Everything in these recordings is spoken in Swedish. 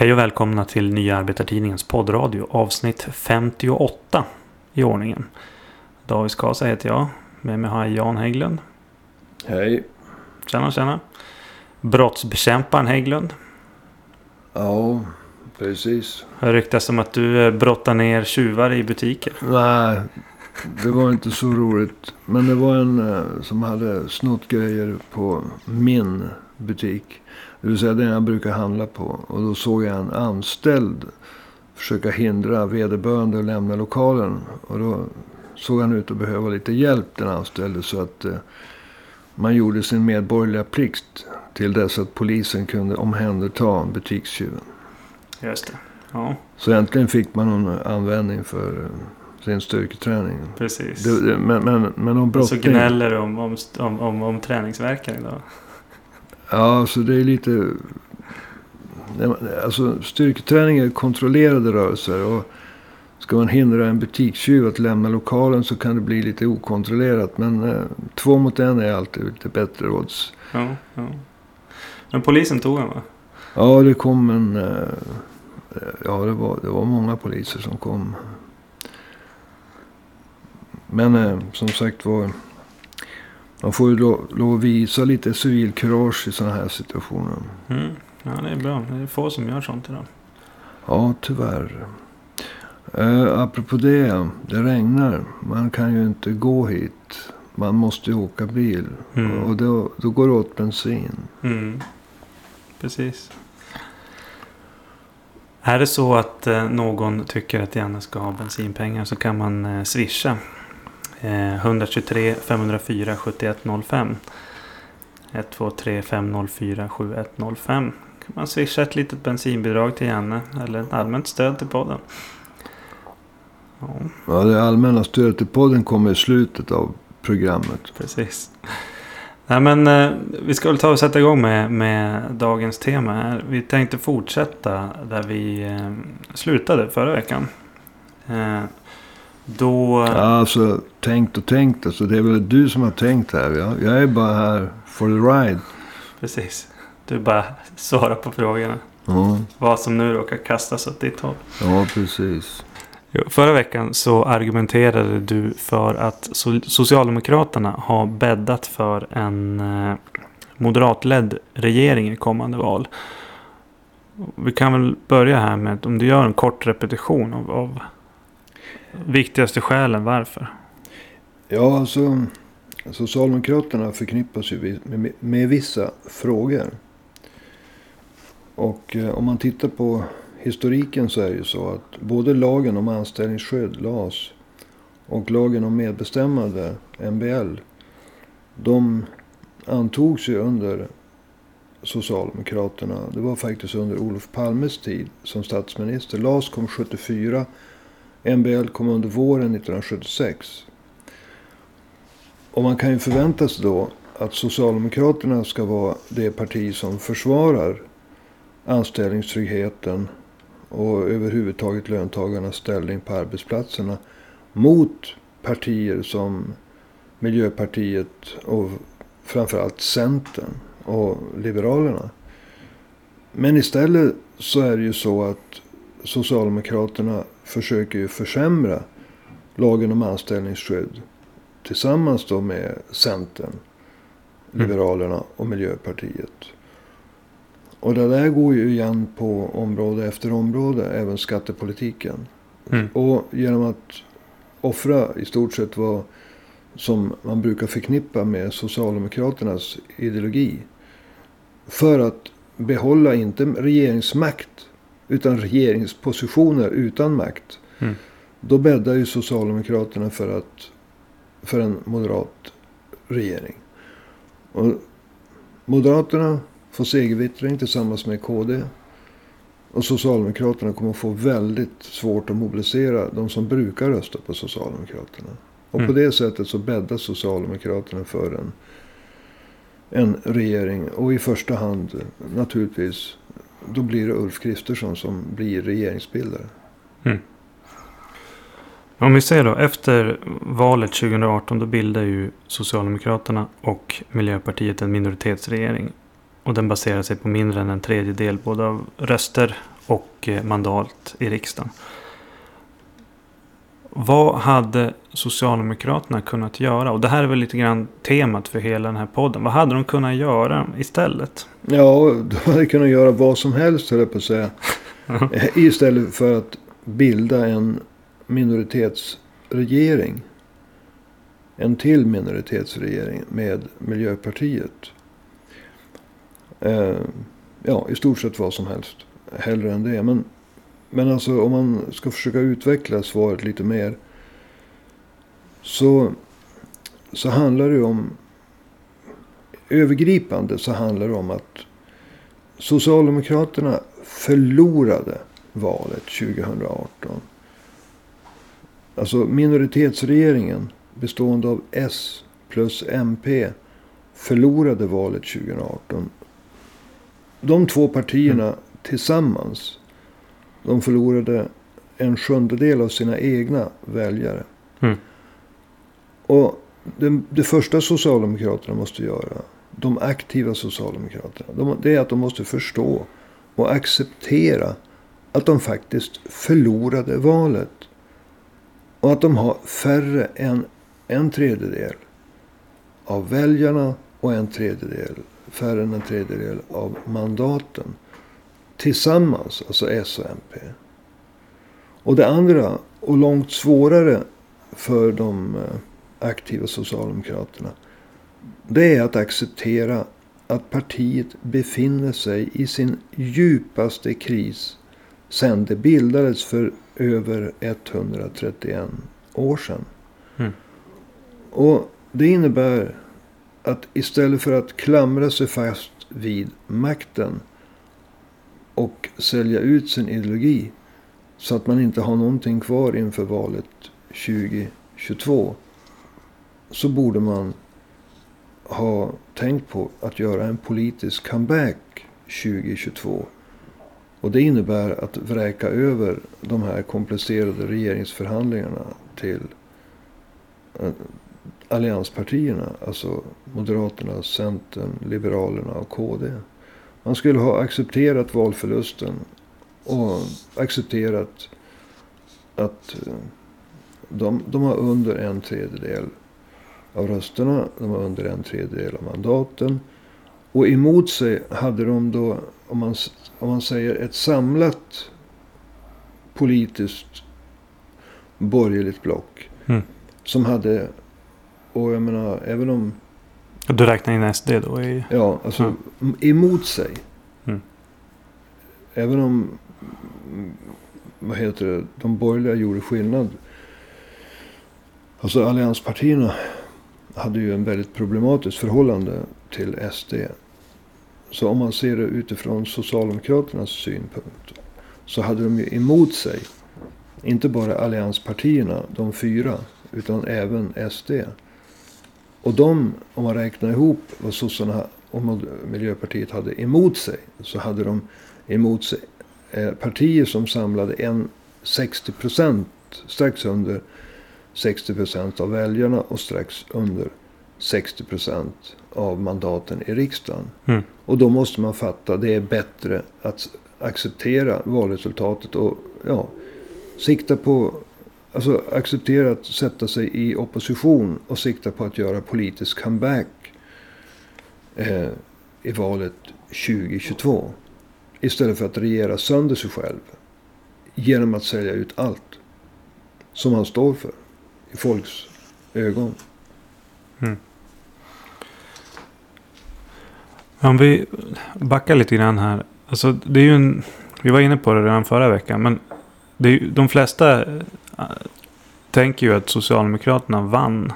Hej och välkomna till Nya Arbetartidningens poddradio avsnitt 58 i ordningen. David Skasa heter jag. Med mig har jag Jan Hägglund. Hej. Tjena tjena. Brottsbekämparen Hägglund. Ja, precis. Det ryktas om att du eh, brottar ner tjuvar i butiker. Nej, det var inte så roligt. Men det var en eh, som hade snott grejer på min butik. Det vill säga den jag brukar handla på. Och då såg jag en anställd försöka hindra vederbörande att lämna lokalen. Och då såg han ut att behöva lite hjälp den anställde. Så att eh, man gjorde sin medborgerliga plikt till dess att polisen kunde omhänderta butikstjuven. Just det. Ja, Så äntligen fick man någon användning för eh, sin styrketräning. precis. Det, det, men, men, men om så brottning... gnäller du om, om, om, om, om idag. Ja, så det är lite... Alltså styrketräning är kontrollerade rörelser. Och ska man hindra en butikstjuv att lämna lokalen så kan det bli lite okontrollerat. Men eh, två mot en är alltid lite bättre odds. Ja, ja. Men polisen tog honom va? Ja, det kom en... eh, Ja, det var, det var många poliser som kom. Men eh, som sagt var... Man får ju lo- lov att visa lite civilkurage i sådana här situationer. Mm. Ja, det är bra. Det är få som gör sånt idag. Ja, tyvärr. Eh, apropå det, det regnar. Man kan ju inte gå hit. Man måste ju åka bil. Mm. Och då, då går det åt bensin. Mm. Precis. Är det så att eh, någon tycker att Janne ska ha bensinpengar så kan man eh, swisha. Eh, 123 504 7105. 123 504 7105. Kan man swisha ett litet bensinbidrag till Janne. Eller ett allmänt stöd till podden. Ja, Ja, det allmänna stödet till podden kommer i slutet av programmet. precis. Nej men eh, vi ska väl ta och sätta igång med, med dagens tema här. Vi tänkte fortsätta där vi eh, slutade förra veckan. Eh, då... Alltså, tänkt och tänkt. Alltså, det är väl du som har tänkt här. Jag, jag är bara här for the ride. Precis. Du bara svarar på frågorna. Ja, Vad som nu råkar kastas åt ditt håll. ja precis. Förra veckan så argumenterade du för att so- Socialdemokraterna har bäddat för en eh, moderatledd regering i kommande val. Vi kan väl börja här med om du gör en kort repetition av, av viktigaste skälen varför. Ja, alltså. Socialdemokraterna förknippas ju med, med vissa frågor. Och eh, om man tittar på historiken så är det ju så att både lagen om anställningsskydd, LAS, och lagen om medbestämmande, MBL, de antogs ju under Socialdemokraterna. Det var faktiskt under Olof Palmes tid som statsminister. LAS kom 74, MBL kom under våren 1976. Och man kan ju förvänta sig då att Socialdemokraterna ska vara det parti som försvarar anställningstryggheten och överhuvudtaget löntagarnas ställning på arbetsplatserna mot partier som Miljöpartiet och framförallt Centern och Liberalerna. Men istället så är det ju så att Socialdemokraterna försöker ju försämra lagen om anställningsskydd tillsammans då med Centern, Liberalerna och Miljöpartiet. Och det där går ju igen på område efter område, även skattepolitiken. Mm. Och genom att offra i stort sett vad som man brukar förknippa med Socialdemokraternas ideologi. För att behålla inte regeringsmakt utan regeringspositioner utan makt. Mm. Då bäddar ju Socialdemokraterna för, att, för en moderat regering. Och Moderaterna får segervittring tillsammans med KD. Och Socialdemokraterna kommer att få väldigt svårt att mobilisera de som brukar rösta på Socialdemokraterna. Och på Mm. det sättet så bäddar Socialdemokraterna för en, en regering. Och i första hand naturligtvis, då blir det Ulf Kristersson som blir regeringsbildare. Mm. Om vi ser då efter valet 2018 då bildar ju Socialdemokraterna och Miljöpartiet en minoritetsregering. Och den baserar sig på mindre än en tredjedel både av röster och eh, mandat i riksdagen. Vad hade Socialdemokraterna kunnat göra? Och det här är väl lite grann temat för hela den här podden. Vad hade de kunnat göra istället? Ja, de hade kunnat göra vad som helst höll jag på att säga. Istället för att bilda en minoritetsregering. En till minoritetsregering med Miljöpartiet. Eh, ja, i stort sett vad som helst. Hellre än det. Men, men alltså om man ska försöka utveckla svaret lite mer. Så, så handlar det om. Övergripande så handlar det om att Socialdemokraterna förlorade valet 2018. Alltså minoritetsregeringen bestående av S plus MP förlorade valet 2018. De två partierna mm. tillsammans. De förlorade en sjundedel av sina egna väljare. Mm. Och det, det, första Socialdemokraterna måste göra. De aktiva Socialdemokraterna. De, det är att de måste förstå och acceptera att de faktiskt förlorade valet. Och att de har färre än en tredjedel av väljarna och en tredjedel, färre än en tredjedel av mandaten. Tillsammans, alltså S och MP. Och det andra, och långt svårare för de eh, aktiva Socialdemokraterna. Det är att acceptera att partiet befinner sig i sin djupaste kris sedan det bildades för över 131 år sedan. Mm. Och det innebär att istället för att klamra sig fast vid makten och sälja ut sin ideologi så att man inte har någonting kvar inför valet 2022 så borde man ha tänkt på att göra en politisk comeback 2022. Och det innebär att vräka över de här komplicerade regeringsförhandlingarna till eh, allianspartierna. Alltså Moderaterna, Centern, Liberalerna och KD. Man skulle ha accepterat valförlusten och accepterat att eh, de, de har under en tredjedel av rösterna. De var under en tredjedel av mandaten. Och emot sig hade de då, om man, om man säger ett samlat politiskt borgerligt block. Mm. Som hade, och jag menar, även om... Du räknar in SD då? I... Ja, alltså mm. emot sig. Mm. Även om, vad heter det, de borgerliga gjorde skillnad. Alltså allianspartierna hade ju en väldigt problematiskt förhållande till SD. Så om man ser det utifrån Socialdemokraternas synpunkt. Så hade de ju emot sig. Inte bara allianspartierna, de fyra. Utan även SD. Och de, om man räknar ihop vad sossarna och Miljöpartiet hade emot sig. Så hade de emot sig eh, partier som samlade en 60 procent, strax under 60 procent av väljarna och strax under 60 procent av mandaten i riksdagen. Mm. Och då måste man fatta att det är bättre att acceptera valresultatet och ja, sikta på Alltså acceptera att sätta sig i opposition och sikta på att göra politisk comeback eh, i valet 2022. Istället för att regera sönder sig själv. Genom att sälja ut allt som man står för i folks ögon. Mm. Om vi backar lite grann här. Alltså, det är ju en, vi var inne på det redan förra veckan. Men det är, de flesta tänker ju att Socialdemokraterna vann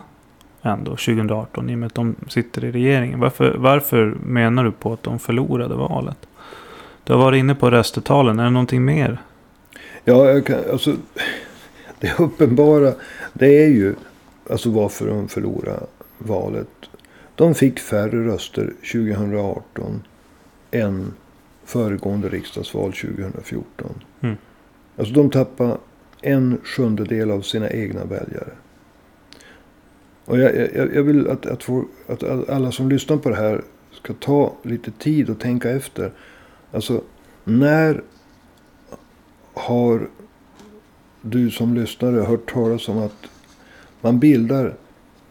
ändå 2018. I och med att de sitter i regeringen. Varför, varför menar du på att de förlorade valet? Du har varit inne på röstetalen. Är det någonting mer? Ja, jag kan, alltså, det uppenbara det är ju alltså varför de förlorade valet. De fick färre röster 2018 än föregående riksdagsval 2014. Mm. Alltså de tappade en sjundedel av sina egna väljare. Och jag, jag, jag vill att, att, få, att alla som lyssnar på det här ska ta lite tid och tänka efter. Alltså när har du som lyssnare hört talas om att man bildar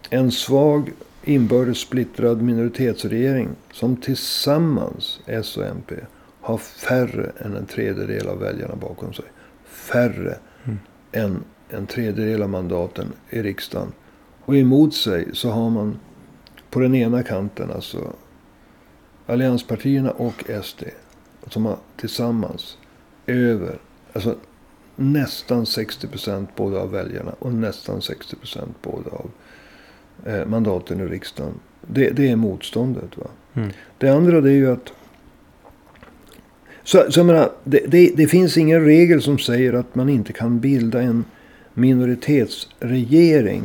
en svag inbördes splittrad minoritetsregering som tillsammans, S och MP, har färre än en tredjedel av väljarna bakom sig. Färre än en tredjedel av mandaten i riksdagen. Och emot sig så har man på den ena kanten alltså allianspartierna och SD. Som har tillsammans över, alltså nästan 60 procent både av väljarna och nästan 60 procent både av eh, mandaten i riksdagen. Det, det är motståndet. Va? Mm. Det andra det är ju att så, så jag menar, det, det, det, finns ingen regel som säger att man inte kan bilda en minoritetsregering.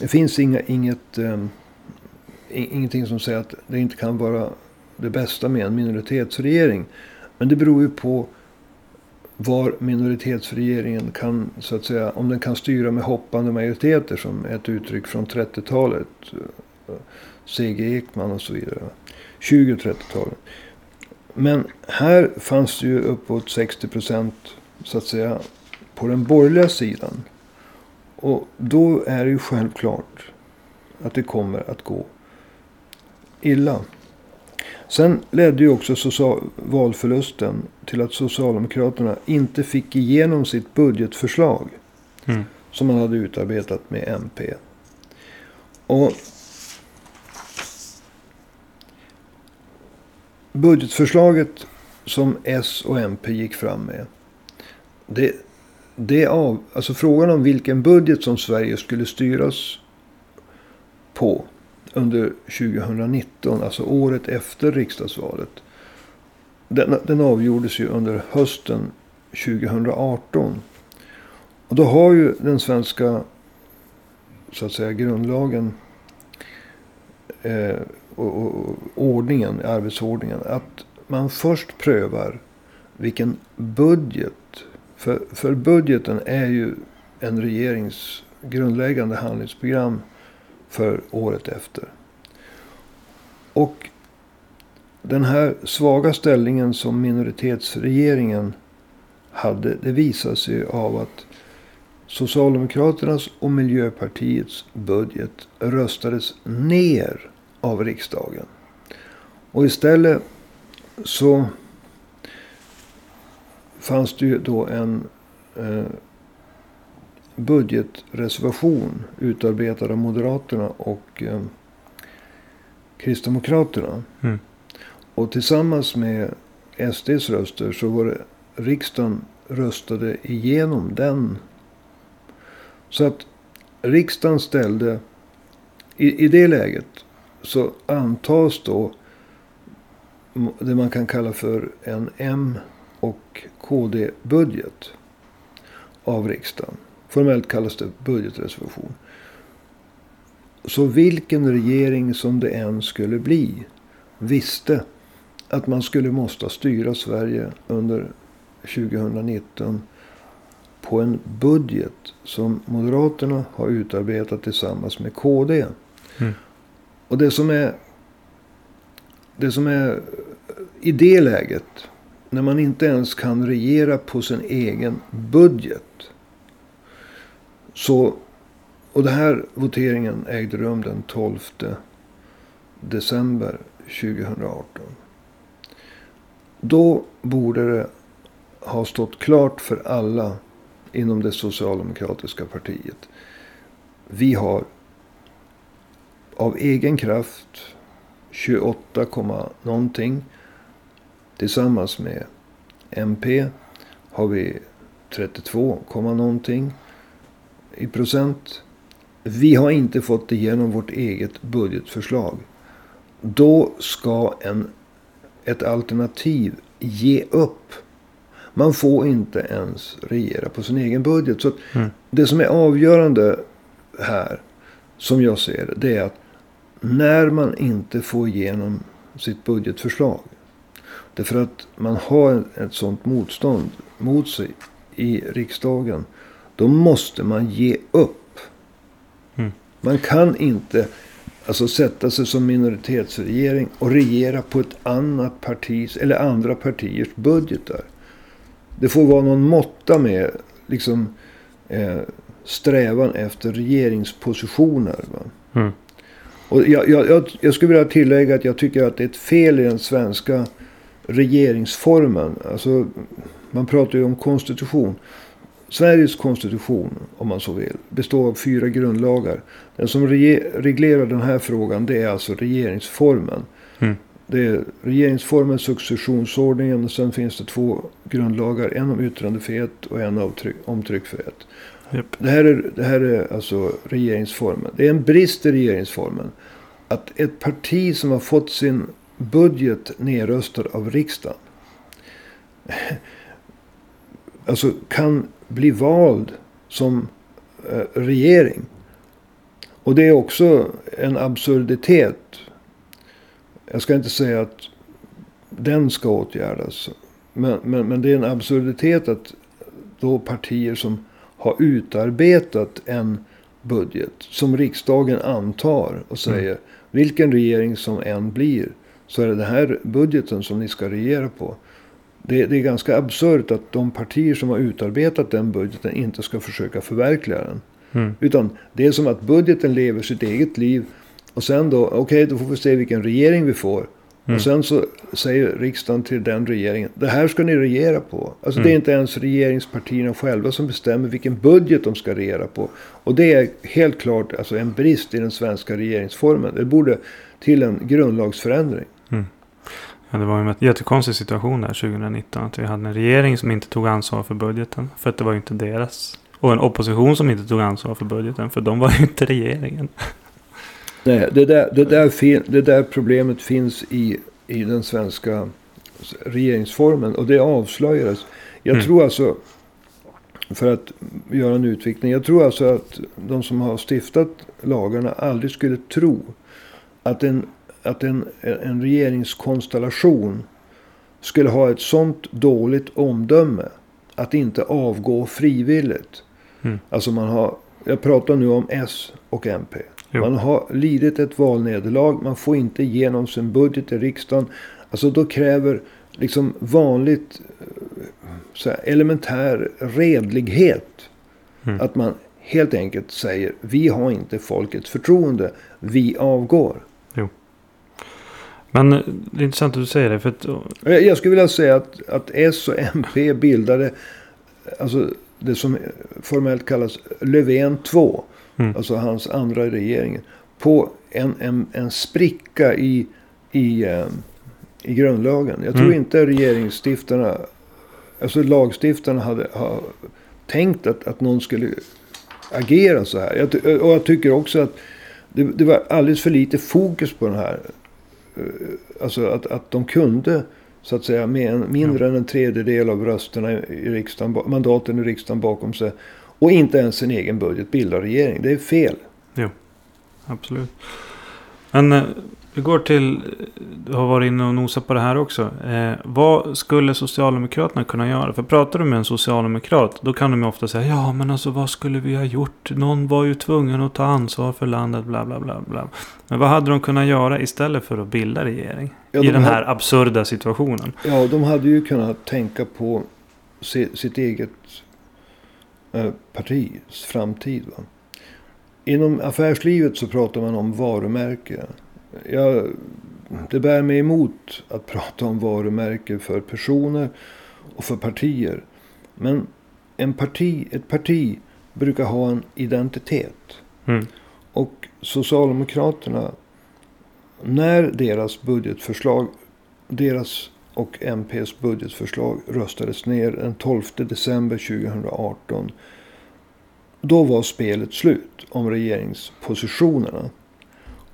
Det finns inga, inget, um, ingenting som säger att det inte kan vara det bästa med en minoritetsregering. Men det beror ju på var minoritetsregeringen kan, så att säga, om den kan styra med hoppande majoriteter som är ett uttryck från 30-talet. Eh, C.G. Ekman och så vidare. 20-30-talet. Men här fanns det ju uppåt 60 procent så att säga på den borgerliga sidan. Och då är det ju självklart att det kommer att gå illa. Sen ledde ju också valförlusten till att Socialdemokraterna inte fick igenom sitt budgetförslag. Mm. Som man hade utarbetat med MP. Och budgetförslaget som S och MP gick fram med. Det, det av, alltså frågan om vilken budget som Sverige skulle styras på under 2019, alltså året efter riksdagsvalet. Den, den avgjordes ju under hösten 2018. Och då har ju den svenska så att säga grundlagen eh, och, och, ordningen, arbetsordningen. Att man först prövar vilken budget. För, för budgeten är ju en regerings grundläggande handlingsprogram för året efter. Och den här svaga ställningen som minoritetsregeringen hade. Det visar sig av att Socialdemokraternas och Miljöpartiets budget röstades ner av riksdagen. Och istället så fanns det ju då en eh, budgetreservation utarbetad av Moderaterna och eh, Kristdemokraterna. Mm. Och tillsammans med SDs röster så var det riksdagen röstade igenom den. Så att riksdagen ställde i, i det läget så antas då det man kan kalla för en M och KD-budget av riksdagen. Formellt kallas det budgetreservation. Så vilken regering som det än skulle bli visste att man skulle måste styra Sverige under 2019 på en budget som Moderaterna har utarbetat tillsammans med KD. Mm. Och det som är det som är i det läget, när man inte ens kan regera på sin egen budget. Så, och den här voteringen ägde rum den 12 december 2018. Då borde det ha stått klart för alla inom det socialdemokratiska partiet. Vi har av egen kraft 28, någonting. Tillsammans med MP har vi 32, någonting i procent. Vi har inte fått igenom vårt eget budgetförslag. Då ska en, ett alternativ ge upp. Man får inte ens regera på sin egen budget. Så mm. Det som är avgörande här, som jag ser det, det är att när man inte får igenom sitt budgetförslag. Därför att man har ett sånt motstånd mot sig i riksdagen. Då måste man ge upp. Mm. Man kan inte alltså, sätta sig som minoritetsregering och regera på ett annat partis eller andra partiers budgetar. det får vara någon måtta med liksom, eh, strävan efter regeringspositioner. Va? Mm. Och jag, jag, jag, skulle vilja tillägga att jag tycker att det är ett fel i den svenska regeringsformen. Alltså, man pratar ju om konstitution. Sveriges konstitution, om man så vill, består av fyra grundlagar. Den som reglerar den här frågan det är alltså regeringsformen. Mm. Det är regeringsformen, successionsordningen och sen finns det två grundlagar. En om yttrandefrihet och en om tryckfrihet. Yep. Det, här är, det här är alltså regeringsformen. Det är en brist i regeringsformen. Att ett parti som har fått sin budget nedröstad av riksdagen. Alltså kan bli vald som eh, regering. Och det är också en absurditet. Jag ska inte säga att den ska åtgärdas. Men, men, men det är en absurditet att då partier som har utarbetat en budget som riksdagen antar och säger mm. vilken regering som än blir så är det den här budgeten som ni ska regera på. Det, det är ganska absurt att de partier som har utarbetat den budgeten inte ska försöka förverkliga den. Mm. Utan det är som att budgeten lever sitt eget liv. Och sen då, okej okay, då får vi se vilken regering vi får. Mm. Och sen så säger riksdagen till den regeringen, det här ska ni regera på. Alltså mm. det är mm. inte ens regeringspartierna själva som bestämmer vilken budget de ska regera på. Och det är helt klart alltså en brist i den svenska regeringsformen. Det borde till en grundlagsförändring. Mm. Ja, det var en jättekonstig situation där 2019. Att vi hade en regering som inte tog ansvar för budgeten. För att det var ju inte deras. Och en opposition som inte tog ansvar för budgeten. För de var ju inte regeringen. Nej, det där, det där, det där problemet finns i, i den svenska regeringsformen. Och det avslöjades. Jag mm. tror alltså, för att göra en utvikning. Jag tror alltså att de som har stiftat lagarna aldrig skulle tro att en, att en, en regeringskonstellation skulle ha ett sånt dåligt omdöme. Att inte avgå frivilligt. Mm. Alltså man har, jag pratar nu om S och MP. Jo. Man har lidit ett valnederlag. Man får inte igenom sin budget i riksdagen. Alltså då kräver liksom vanligt så här, elementär redlighet. Mm. Att man helt enkelt säger vi har inte folkets förtroende. Vi avgår. Jo. Men det är intressant att du säger det. För att... Jag skulle vilja säga att, att S och MP bildade alltså det som formellt kallas Löfven 2. Mm. Alltså hans andra regeringen. På en, en, en spricka i, i, um, i grundlagen. Jag tror mm. inte regeringsstiftarna, alltså lagstiftarna hade ha tänkt att, att någon skulle agera så här. Jag, och jag tycker också att det, det, var alldeles för lite fokus på den här. Uh, alltså att, att de kunde så att säga med mindre ja. än en tredjedel av rösterna i riksdagen, mandaten i riksdagen bakom sig och inte ens sin egen budget bildar regering. Det är fel. Jo, absolut. Men eh, vi går till, du har varit inne och nosat på det här också. Eh, vad skulle Socialdemokraterna kunna göra? För pratar du med en socialdemokrat då kan de ju ofta säga ja men alltså vad skulle vi ha gjort? Någon var ju tvungen att ta ansvar för landet bla bla bla. bla. Men vad hade de kunnat göra istället för att bilda regering? Ja, I den här hade, absurda situationen. Ja, de hade ju kunnat tänka på sitt eget Eh, partis framtid. Va? Inom affärslivet så pratar man om varumärke. Jag, det bär mig emot att prata om varumärke för personer och för partier. Men en parti, ett parti brukar ha en identitet. Mm. Och Socialdemokraterna, när deras budgetförslag, deras och MPs budgetförslag röstades ner den 12 december 2018. Då var spelet slut om regeringspositionerna.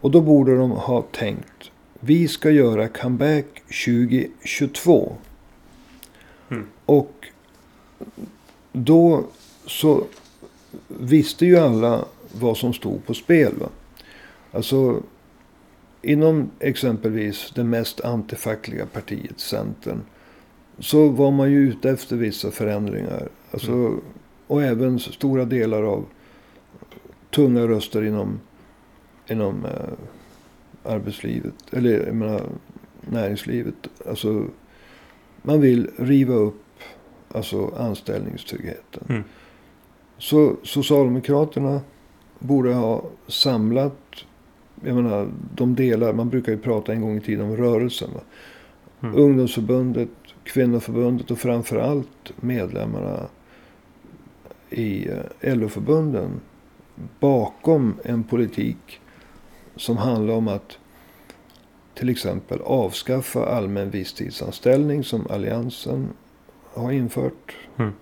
Och då borde de ha tänkt. Vi ska göra comeback 2022. Mm. Och då så visste ju alla vad som stod på spel. Va? Alltså inom exempelvis det mest antifackliga partiet, Centern. Så var man ju ute efter vissa förändringar. Alltså, mm. Och även stora delar av tunga röster inom, inom eh, arbetslivet. Eller jag menar, näringslivet. Alltså, man vill riva upp Alltså anställningstryggheten. Mm. Så Socialdemokraterna borde ha samlat, jag menar de delar, man brukar ju prata en gång i tiden om rörelsen. Va? Mm. Ungdomsförbundet, kvinnoförbundet och framförallt medlemmarna i eh, LO-förbunden bakom en politik som handlar om att till exempel avskaffa allmän visstidsanställning som alliansen har infört. Mm.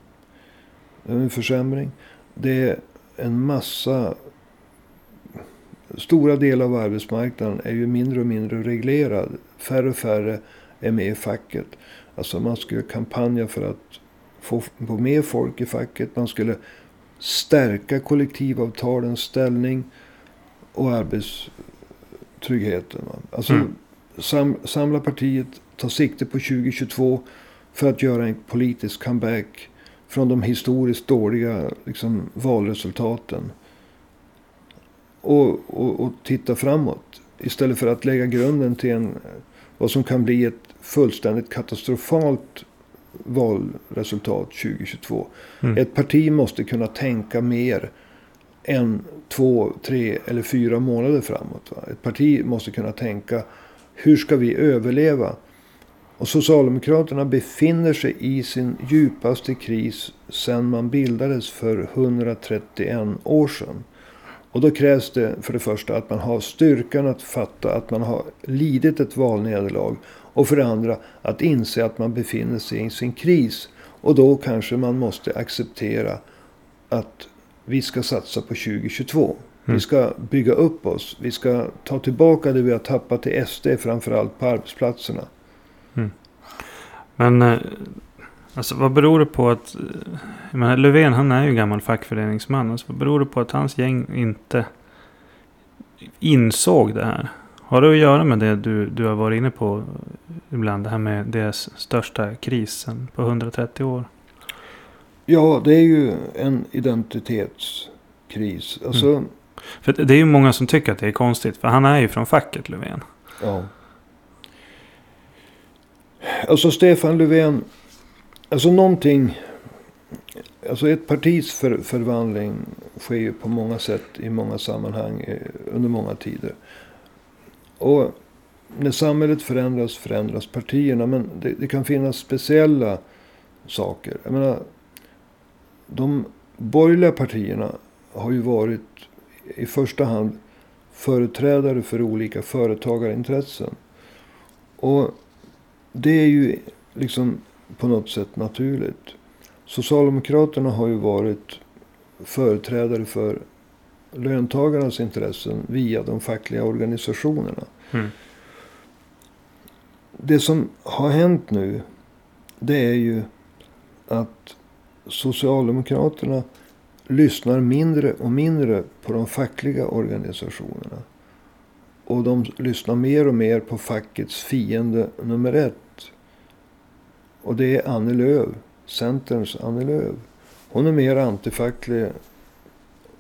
Det är en försämring. Det är en massa... Stora delar av arbetsmarknaden är ju mindre och mindre reglerad. Färre och färre är med i facket. Alltså man skulle kampanja för att få, få med folk i facket. Man skulle stärka kollektivavtalens ställning och arbetstryggheten. va. Alltså Mm. sam, samla partiet, ta sikte på 2022 för att göra en politisk comeback från de historiskt dåliga liksom, valresultaten. Och, och, och titta framåt. Istället för att lägga grunden till en, vad som kan bli ett fullständigt katastrofalt valresultat 2022. Mm. Ett parti måste kunna tänka mer än två, tre eller fyra månader framåt. Va? Ett parti måste kunna tänka hur ska vi överleva? Och Socialdemokraterna befinner sig i sin djupaste kris sedan man bildades för 131 år sedan. Och då krävs det för det första att man har styrkan att fatta att man har lidit ett valnederlag. Och för det andra att inse att man befinner sig i sin kris. Och då kanske man måste acceptera att vi ska satsa på 2022. Vi Mm. ska bygga upp oss. Vi ska ta tillbaka det vi har tappat till SD, framförallt på arbetsplatserna. Men eh, alltså, vad beror det på att... eh, menar, Löfven han är ju gammal fackföreningsman. Alltså, vad beror det på att hans gäng inte insåg det här? Har det att göra med det du, du har varit inne på ibland? Det här med deras största krisen på 130 år. Ja, det är ju en identitetskris. Alltså, För det är ju många som tycker att det är konstigt. För han är ju från facket Löfven. ja. Alltså Stefan Löfven. Alltså någonting. Alltså ett partis för, förvandling sker ju på många sätt i många sammanhang eh, under många tider. Och när samhället förändras förändras partierna. Men det, det kan finnas speciella saker. Jag menar, de borgerliga partierna har ju varit i första hand företrädare för olika företagarintressen. Och det är ju liksom på något sätt naturligt. Socialdemokraterna har ju varit företrädare för löntagarnas intressen via de fackliga organisationerna. Mm. Det som har hänt nu, det är ju att Socialdemokraterna lyssnar mindre och mindre på de fackliga organisationerna. Och de lyssnar mer och mer på fackets fiende nummer ett. Och det är Annie Lööf, Centerns Annie Lööf. Hon är mer antifacklig,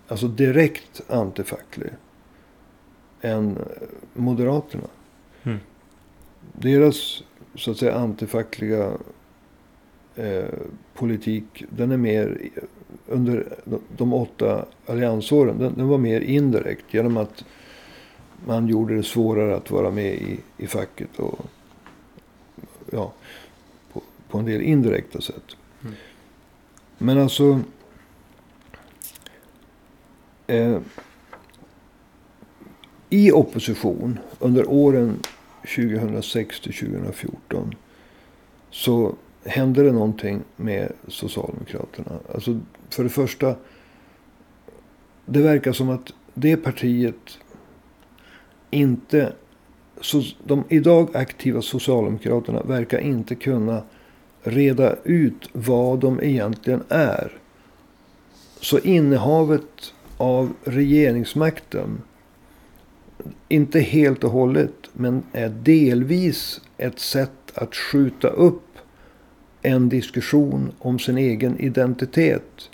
alltså direkt antifacklig, än Moderaterna. Mm. Deras så att säga antifackliga eh, politik, den är mer under de- de åtta alliansåren. Den, den var mer indirekt genom att man gjorde det svårare att vara med i, i facket. Och, ja, på, på en del indirekta sätt. Mm. Men alltså... Eh, I opposition under åren 2006 till 2014 så hände det någonting med Socialdemokraterna. Alltså för det första, det verkar som att det partiet inte... Så de idag aktiva Socialdemokraterna verkar inte kunna reda ut vad de egentligen är. Så innehavet av regeringsmakten, inte helt och hållet, men är delvis ett sätt att skjuta upp en diskussion om sin egen identitet.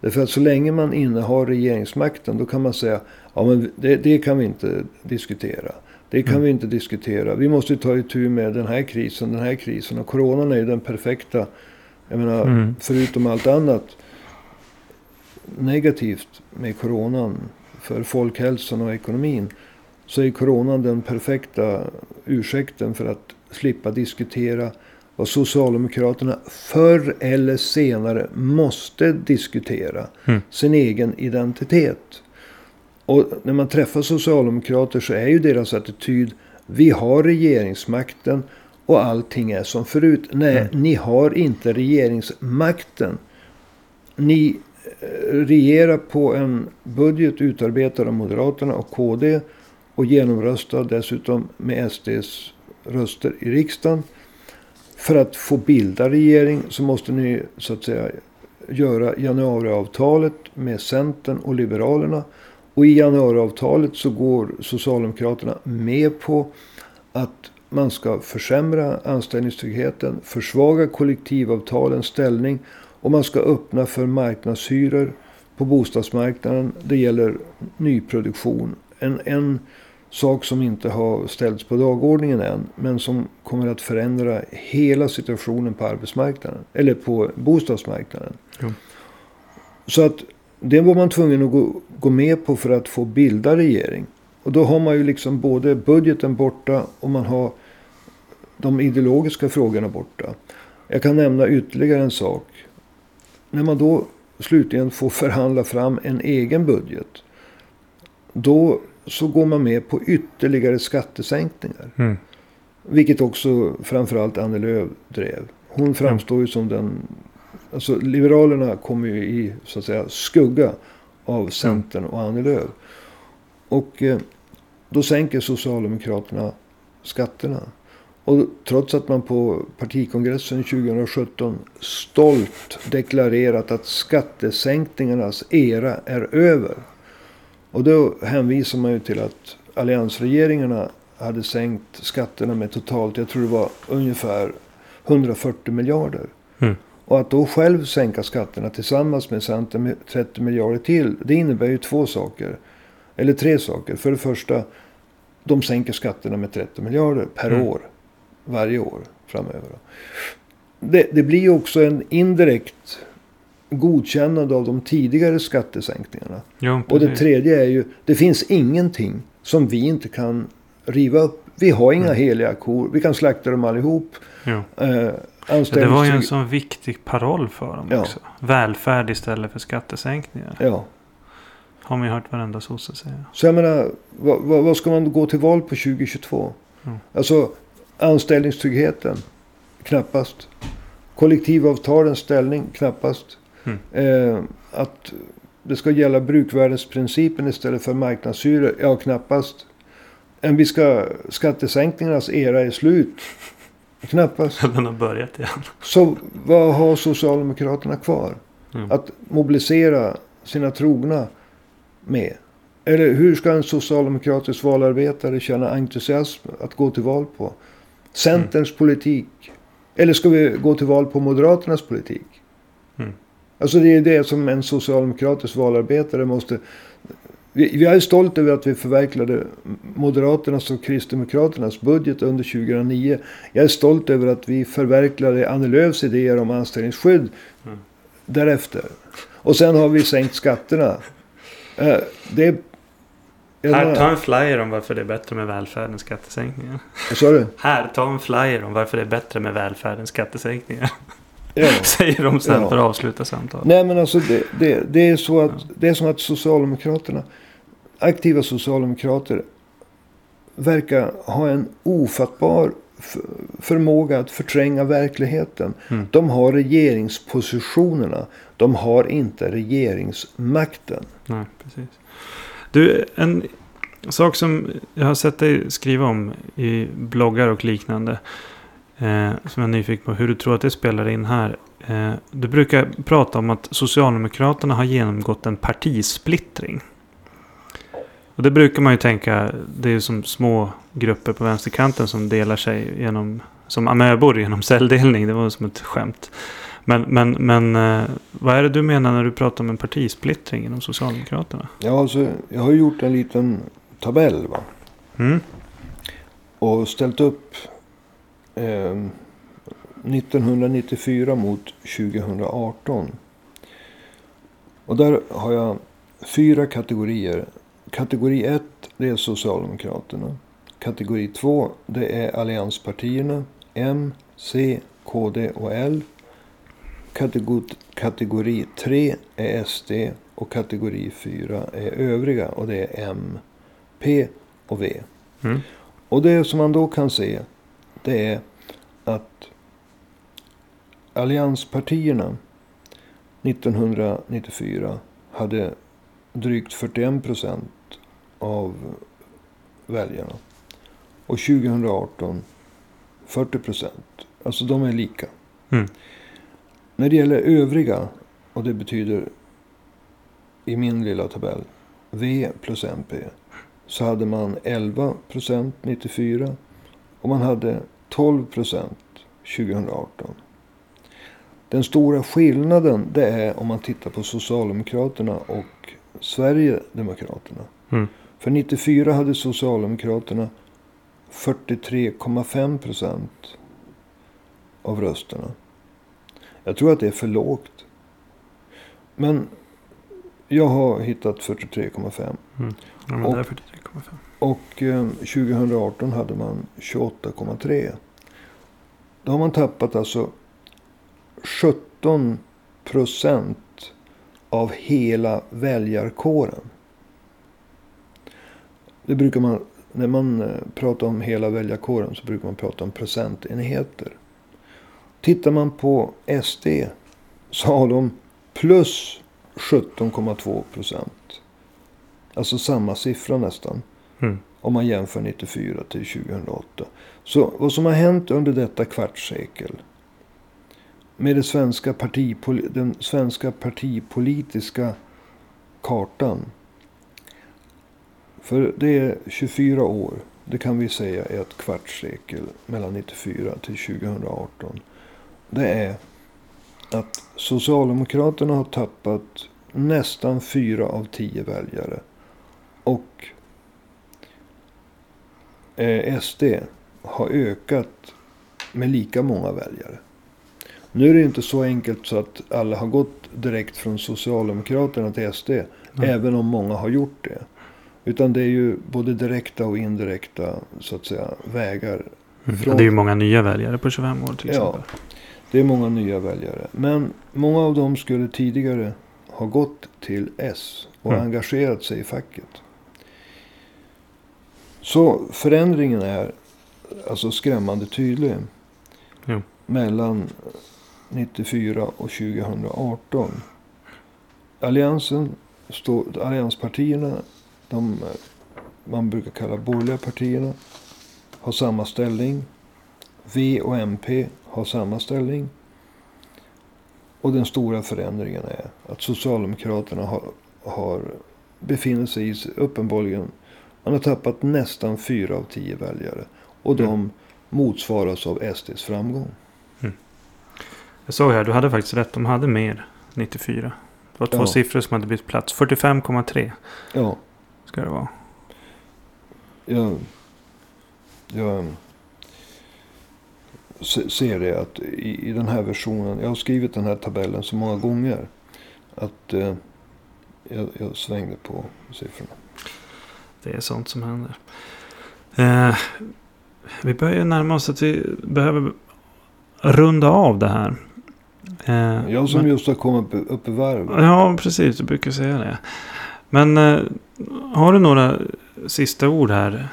Därför att så länge man innehar regeringsmakten då kan man säga ja men det, det kan vi inte diskutera. Det kan Mm. vi inte diskutera. Vi måste ta itu med den här krisen, den här krisen. Och coronan är ju den perfekta Jag menar, Mm. förutom allt annat negativt med coronan för folkhälsan och ekonomin. Så är coronan den perfekta ursäkten för att slippa diskutera vad Socialdemokraterna förr eller senare måste diskutera. Mm. Sin egen identitet. Och när man träffar socialdemokrater så är ju deras attityd vi har regeringsmakten och allting är som förut. Nej, Mm. ni har inte regeringsmakten. Ni eh, regerar på en budget utarbetad av Moderaterna och KD och genomröstad dessutom med SDs röster i riksdagen. För att få bilda regering så måste ni så att säga göra januariavtalet med Centern och Liberalerna. Och i januariavtalet så går Socialdemokraterna med på att man ska försämra anställningstryggheten, försvaga kollektivavtalens ställning och man ska öppna för marknadshyror på bostadsmarknaden. Det gäller nyproduktion. En, en sak som inte har ställts på dagordningen än, men som kommer att förändra hela situationen på arbetsmarknaden, eller på bostadsmarknaden. Jo. Så att det var man tvungen att gå, gå med på för att få bilda regering. Och då har man ju liksom både budgeten borta och man har de ideologiska frågorna borta. Jag kan nämna ytterligare en sak. När man då slutligen får förhandla fram en egen budget. Då så går man med på ytterligare skattesänkningar. Mm. Vilket också framförallt Annie Lööf drev. Hon framstår ju som den... Alltså Liberalerna kommer ju i så att säga skugga av Centern och Annie Lööf. Och eh, då sänker Socialdemokraterna skatterna. Och trots att man på partikongressen 2017 stolt deklarerat att skattesänkningarnas era är över. Och då hänvisar man ju till att alliansregeringarna hade sänkt skatterna med totalt, jag tror det var ungefär 140 miljarder. Mm. Och att då själv sänka skatterna tillsammans med Centern med 30 miljarder till. Det innebär ju två saker. Eller tre saker. För det första, de sänker skatterna med 30 miljarder per Mm. år. Varje år framöver. Det, det blir ju också en indirekt godkännande av de tidigare skattesänkningarna. Jo, Och det tredje är ju, det finns ingenting som vi inte kan riva upp. Vi har inga Mm. heliga kor. Vi kan slakta dem allihop. Jo. Eh, Ja, Det var ju en sån viktig paroll för dem Ja. också. Välfärd istället för skattesänkningar. Ja. Har man ju hört varenda sosse säga. Så jag menar, vad, vad, vad ska man gå till val på 2022? Mm. Alltså anställningstryggheten? Knappast. Kollektivavtalens ställning? Knappast. Mm. Eh, att det ska gälla brukvärdesprincipen istället för marknadshyror? Ja, knappast. En vi ska, skattesänkningarnas era är slut? Knappast. Den har börjat igen. Så vad har Socialdemokraterna kvar? Mm. Att mobilisera sina trogna med. Eller hur ska en socialdemokratisk valarbetare känna entusiasm att gå till val på? Centerns politik. Eller ska vi gå till val på Moderaternas politik? Mm. Alltså det är det som en socialdemokratisk valarbetare måste... Vi, vi är stolt över att vi förverkligade Moderaternas och Kristdemokraternas budget under 2009. Jag är stolt över att vi förverkligade Annie Lööfs idéer om anställningsskydd Mm. därefter. Och sen har vi sänkt skatterna. Eh, det... Jag Här, ta en flyer om varför det är bättre med välfärd än skattesänkningar. Vad sa du? Här, ta en flyer om varför det är bättre med välfärd än skattesänkningar. Ja. Säger de sen Ja. för att avsluta samtalet. Nej men alltså det, det, det är så att det är som att Socialdemokraterna, aktiva Socialdemokrater, verkar ha en ofattbar förmåga att förtränga verkligheten. Mm. De har regeringspositionerna. De har inte regeringsmakten. Nej, precis. Du, en sak som jag har sett dig skriva om i bloggar och liknande. Eh, som jag är nyfiken på hur du tror att det spelar in här. Eh, du brukar prata om att Socialdemokraterna har genomgått en partisplittring. Och det brukar man ju tänka, det är ju som små grupper på vänsterkanten som delar sig genom, som amöbor genom celldelning. Det var som ett skämt. Men, men, men eh, vad är det du menar när du pratar om en partisplittring inom Socialdemokraterna? Ja, alltså, jag har gjort en liten tabell va? Mm. och ställt upp 1994 mot 2018. Och där har jag fyra kategorier. Kategori 1 det är Socialdemokraterna. Kategori 2 det är allianspartierna. M, C, KD och L. Kategori, kategori 3 är SD och kategori 4 är övriga och det är M, P och V. Mm. Och det som man då kan se det är att allianspartierna 1994 hade drygt 41 procent av väljarna. Och 2018 40 procent. Alltså de är lika. Mm. När det gäller övriga, och det betyder i min lilla tabell V plus MP. Så hade man 11 procent 94 och man hade 12 procent 2018. Den stora skillnaden det är om man tittar på Socialdemokraterna och Sverigedemokraterna. Mm. För 94 hade Socialdemokraterna 43,5 procent av rösterna. Jag tror att det är för lågt. Men jag har hittat 43,5. Mm. Ja, men Och- det är 43,5. Och eh, 2018 hade man 28,3. Då har man tappat alltså 17 procent av hela väljarkåren. Det brukar man, när man eh, pratar om hela väljarkåren så brukar man prata om procentenheter. Tittar man på SD så har de plus 17,2 procent. Alltså samma siffra nästan. Mm. Om man jämför 94 till 2008. Så vad som har hänt under detta kvartssekel. Med det svenska partipol- den svenska partipolitiska kartan. För det är 24 år. Det kan vi säga är ett kvartssekel. Mellan 94 till 2018. Det är att Socialdemokraterna har tappat nästan fyra av tio väljare. Och eh, SD har ökat med lika många väljare. Nu är det inte så enkelt så att alla har gått direkt från Socialdemokraterna till SD. Nej. Även om många har gjort det. Utan det är ju både direkta och indirekta så att säga vägar. Mm. Från- Det är ju många nya väljare på 25 år till Ja. Det är många nya väljare. Men många av dem skulle tidigare ha gått till S och Mm. engagerat sig i facket. Så förändringen är alltså skrämmande tydlig. Jo. Mellan 94 och 2018. Alliansen, står, allianspartierna, de man brukar kalla borgerliga partierna, har samma ställning. V och MP har samma ställning. Och den stora förändringen är att Socialdemokraterna har, har befinner sig i, uppenbarligen, man har tappat nästan fyra av tio väljare. Och de Mm. motsvaras av SDs framgång. Jag såg här, du hade faktiskt rätt. De hade mer 94. Det var två Ja. siffror som hade bytt plats. 45,3 Ja, ska det vara. jag se- ser det att i, i den här versionen, jag har skrivit den här tabellen så många gånger. Att eh, jag, jag svängde på siffrorna. Det är sånt som händer. Eh, vi börjar närma oss att vi behöver runda av det här. Eh, Jag som men- just har kommit upp- upp i varv. Ja, precis. Du brukar säga det. Men eh, har du några sista ord här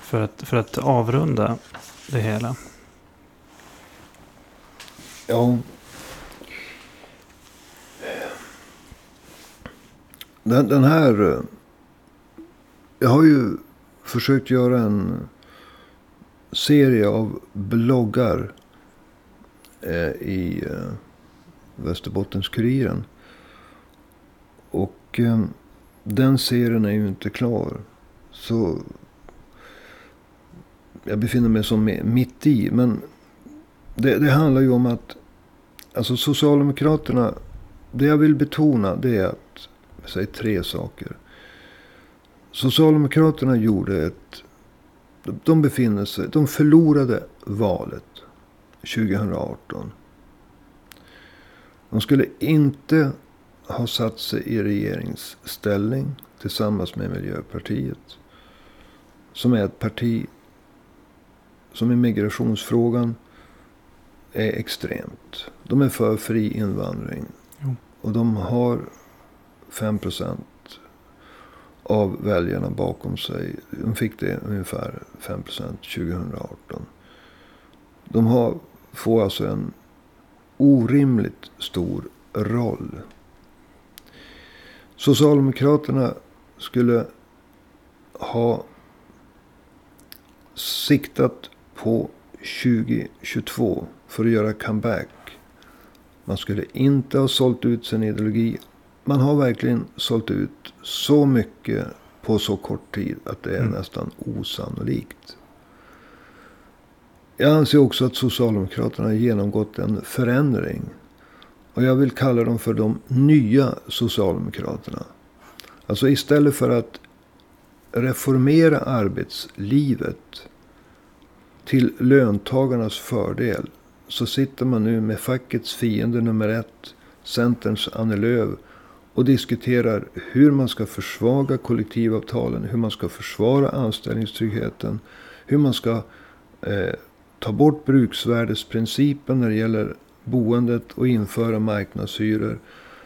för att, för att avrunda det hela? Ja. Den, den här... Eh, jag har ju försökt göra en serie av bloggar eh, i eh, Västerbottens-Kuriren. Och eh, den serien är ju inte klar. Så jag befinner mig som mitt i. Men det, det handlar ju om att alltså Socialdemokraterna, det jag vill betona det är att, säg tre saker. Socialdemokraterna gjorde ett, de befinner sig, de förlorade valet. 2018. De skulle inte ha satt sig i regeringsställning tillsammans med Miljöpartiet. Som är ett parti som i migrationsfrågan är extremt. De är för fri invandring. Jo. Och de har 5% av väljarna bakom sig. De fick det ungefär 5% 2018. De har, får alltså en orimligt stor roll. Socialdemokraterna skulle ha siktat på 2022 för att göra comeback. Man skulle inte ha sålt ut sin ideologi. Man har verkligen sålt ut så mycket på så kort tid att det är Mm. nästan osannolikt. Jag anser också att Socialdemokraterna har genomgått en förändring. Och jag vill kalla dem för de nya Socialdemokraterna. Alltså istället för att reformera arbetslivet till löntagarnas fördel. Så sitter man nu med fackets fiende nummer ett, Centerns Annie Lööf. Och diskuterar hur man ska försvaga kollektivavtalen, hur man ska försvara anställningstryggheten. Hur man ska eh, ta bort bruksvärdesprincipen när det gäller boendet och införa marknadshyror.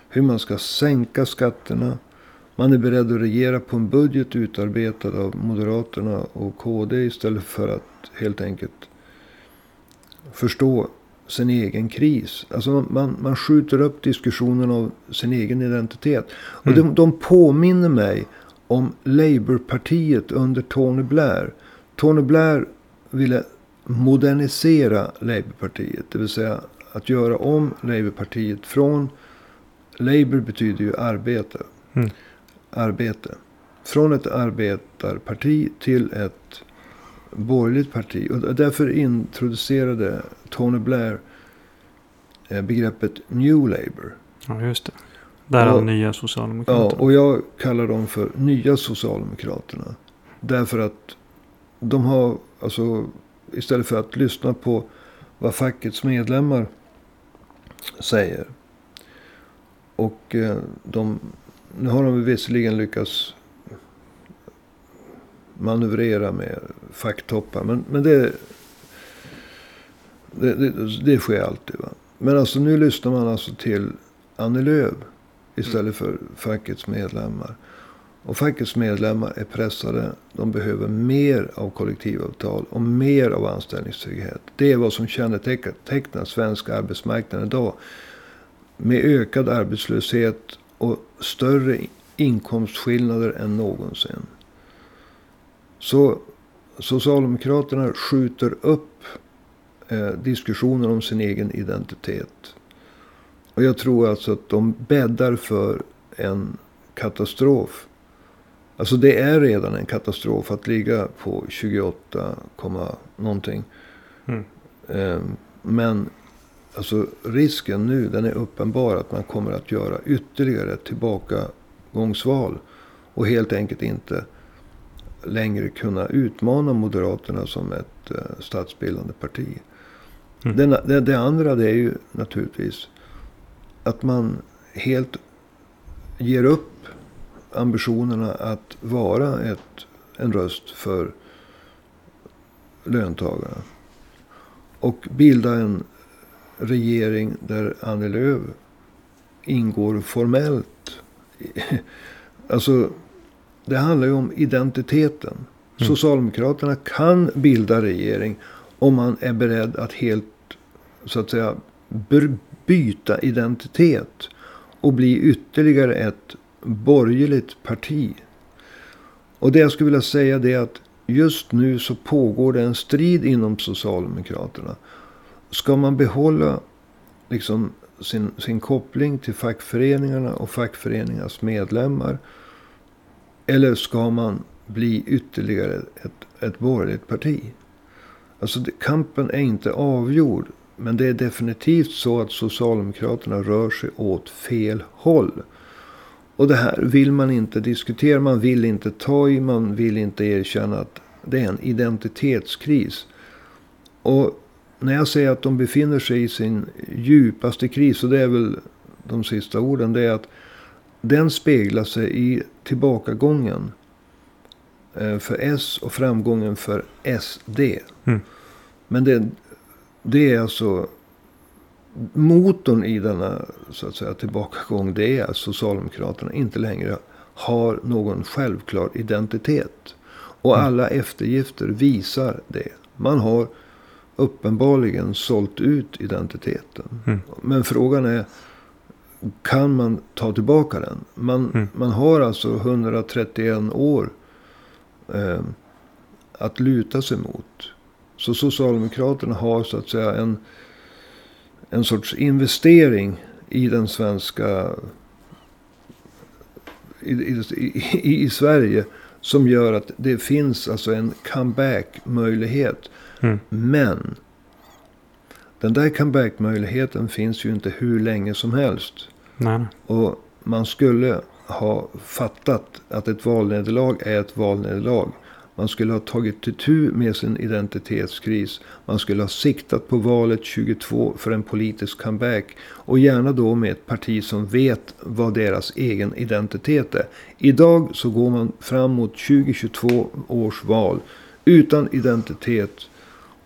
Hur man ska sänka skatterna. Man är beredd att regera på en budget utarbetad av Moderaterna och KD istället för att helt enkelt förstå sin egen kris. Alltså man, man, man skjuter upp diskussionen av sin egen identitet. Och Mm. de, de påminner mig om Labourpartiet under Tony Blair. Tony Blair ville modernisera Labourpartiet. Det vill säga att göra om Labourpartiet från... Labour betyder ju arbete. Mm. Arbete. Från ett arbetarparti till ett borgerligt parti. Och därför introducerade Tony Blair eh, begreppet New Labour. Ja, just det. Där Och- nya Ja, Socialdemokraterna. och jag kallar dem för Nya Socialdemokraterna. Därför att de har, alltså istället för att lyssna på vad fackets medlemmar säger. Och eh, de, nu har de visserligen lyckats manövrera med facktoppar. Men, men det, det, det, det sker alltid. Va? Men alltså nu lyssnar man alltså till Annie Lööf istället för fackets medlemmar. Och fackets medlemmar är pressade. De behöver mer av kollektivavtal och mer av anställningstrygghet. Det är vad som kännetecknar svensk arbetsmarknad idag. Med ökad arbetslöshet och större inkomstskillnader än någonsin. Så Socialdemokraterna skjuter upp eh, diskussionen om sin egen identitet. Och jag tror alltså att de bäddar för en katastrof. Alltså det är redan en katastrof att ligga på 28, komma någonting. Mm. Ehm, Men alltså risken nu den är uppenbar att man kommer att göra ytterligare tillbakagångsval. Och helt enkelt inte längre kunna utmana Moderaterna som ett eh, statsbildande parti. Mm. Den, det, det andra det är ju naturligtvis att man helt ger upp ambitionerna att vara ett, en röst för löntagarna. Och bilda en regering där Annie Lööf ingår formellt. Alltså, det handlar ju om identiteten. Mm. Socialdemokraterna kan bilda regering om man är beredd att helt, så att säga, byta identitet. Och bli ytterligare ett borgerligt parti. Och det jag skulle vilja säga det är att just nu så pågår det en strid inom Socialdemokraterna. Ska man behålla liksom sin, sin koppling till fackföreningarna och fackföreningarnas medlemmar? Eller ska man bli ytterligare ett, ett borgerligt parti? Alltså kampen är inte avgjord. Men det är definitivt så att Socialdemokraterna rör sig åt fel håll. Och det här vill man inte diskutera, man vill inte ta i, man vill inte erkänna att det är en identitetskris. Och när jag säger att de befinner sig i sin djupaste kris. Och det är väl de sista orden. Det är att den speglar sig i tillbakagången eh, för S och framgången för SD. Mm. Men det, det är alltså motorn i denna så att säga, tillbakagång. Det är att Socialdemokraterna inte längre har någon självklar identitet. Och Mm. alla eftergifter visar det. Man har uppenbarligen sålt ut identiteten. Mm. Men frågan är, kan man ta tillbaka den? Man, Mm. man har alltså 131 år eh, att luta sig mot. Så Socialdemokraterna har så att säga en, en sorts investering i den svenska... I, i, i, Sverige. Som gör att det finns alltså en comeback-möjlighet. Mm. Men den där comeback-möjligheten finns ju inte hur länge som helst. Nej. Och man skulle ha fattat att ett valnederlag är ett valnederlag. Man skulle ha tagit itu med sin identitetskris. Man skulle ha siktat på valet 22 för en politisk comeback. Och gärna då med ett parti som vet vad deras egen identitet är. Idag så går man fram mot 2022 års val utan identitet.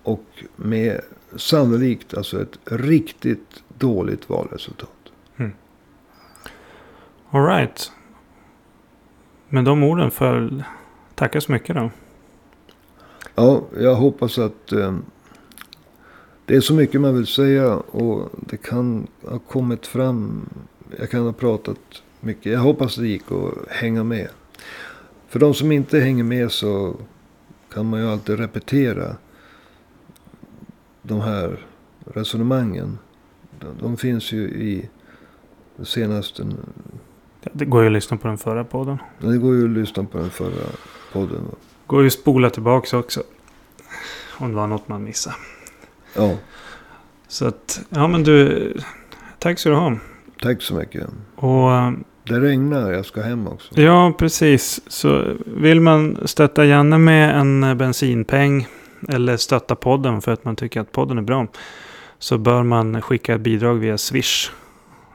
Och med sannolikt alltså ett riktigt dåligt valresultat. All right. Med de orden väl tacka så mycket då. Ja, jag hoppas att eh, det är så mycket man vill säga och det kan ha kommit fram. Jag kan ha pratat mycket. Jag hoppas det gick att hänga med. För de som inte hänger med så kan man ju alltid repetera de här resonemangen. De, de finns ju i det senaste. Det går ju att lyssna på den förra podden. Det går ju att lyssna på den förra podden. Går ju att spola tillbaka också. Om det var något man missade. Ja, Så att, ja men du. Tack ska du ha. tack så mycket. Och eh, Det regnar, jag ska hem också. ja, precis. Så vill man stötta Janne med en bensinpeng. Eller stötta podden för att man tycker att podden är bra. Så bör man skicka bidrag via Swish.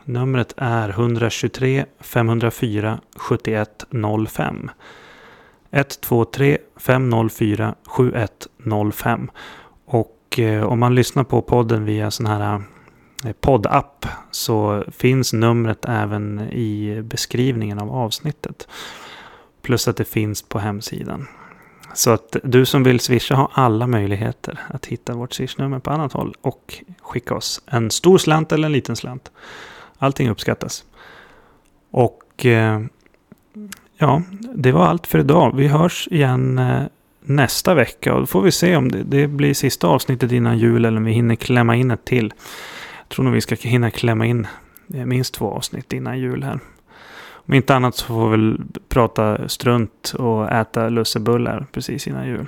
Numret är 123 504 7105. 123 504 7105. Och eh, om man lyssnar på podden via sån här eh, poddapp så finns numret även i beskrivningen av avsnittet. Plus att det finns på hemsidan. Så att du som vill swisha har alla möjligheter att hitta vårt swishnummer på annat håll och skicka oss en stor slant eller en liten slant. Allting uppskattas. Och eh, ja, det var allt för idag. Vi hörs igen eh, nästa vecka och då får vi se om det, det blir sista avsnittet innan jul eller om vi hinner klämma in ett till. Jag tror nog vi ska hinna klämma in eh, minst två avsnitt innan jul här. Om inte annat så får vi väl prata strunt och äta lussebullar precis innan jul.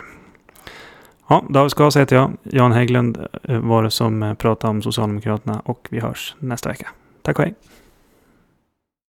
Ja, David Skas heter jag. Jan Hägglund eh, var det som eh, pratade om Socialdemokraterna och vi hörs nästa vecka. Tack och hej!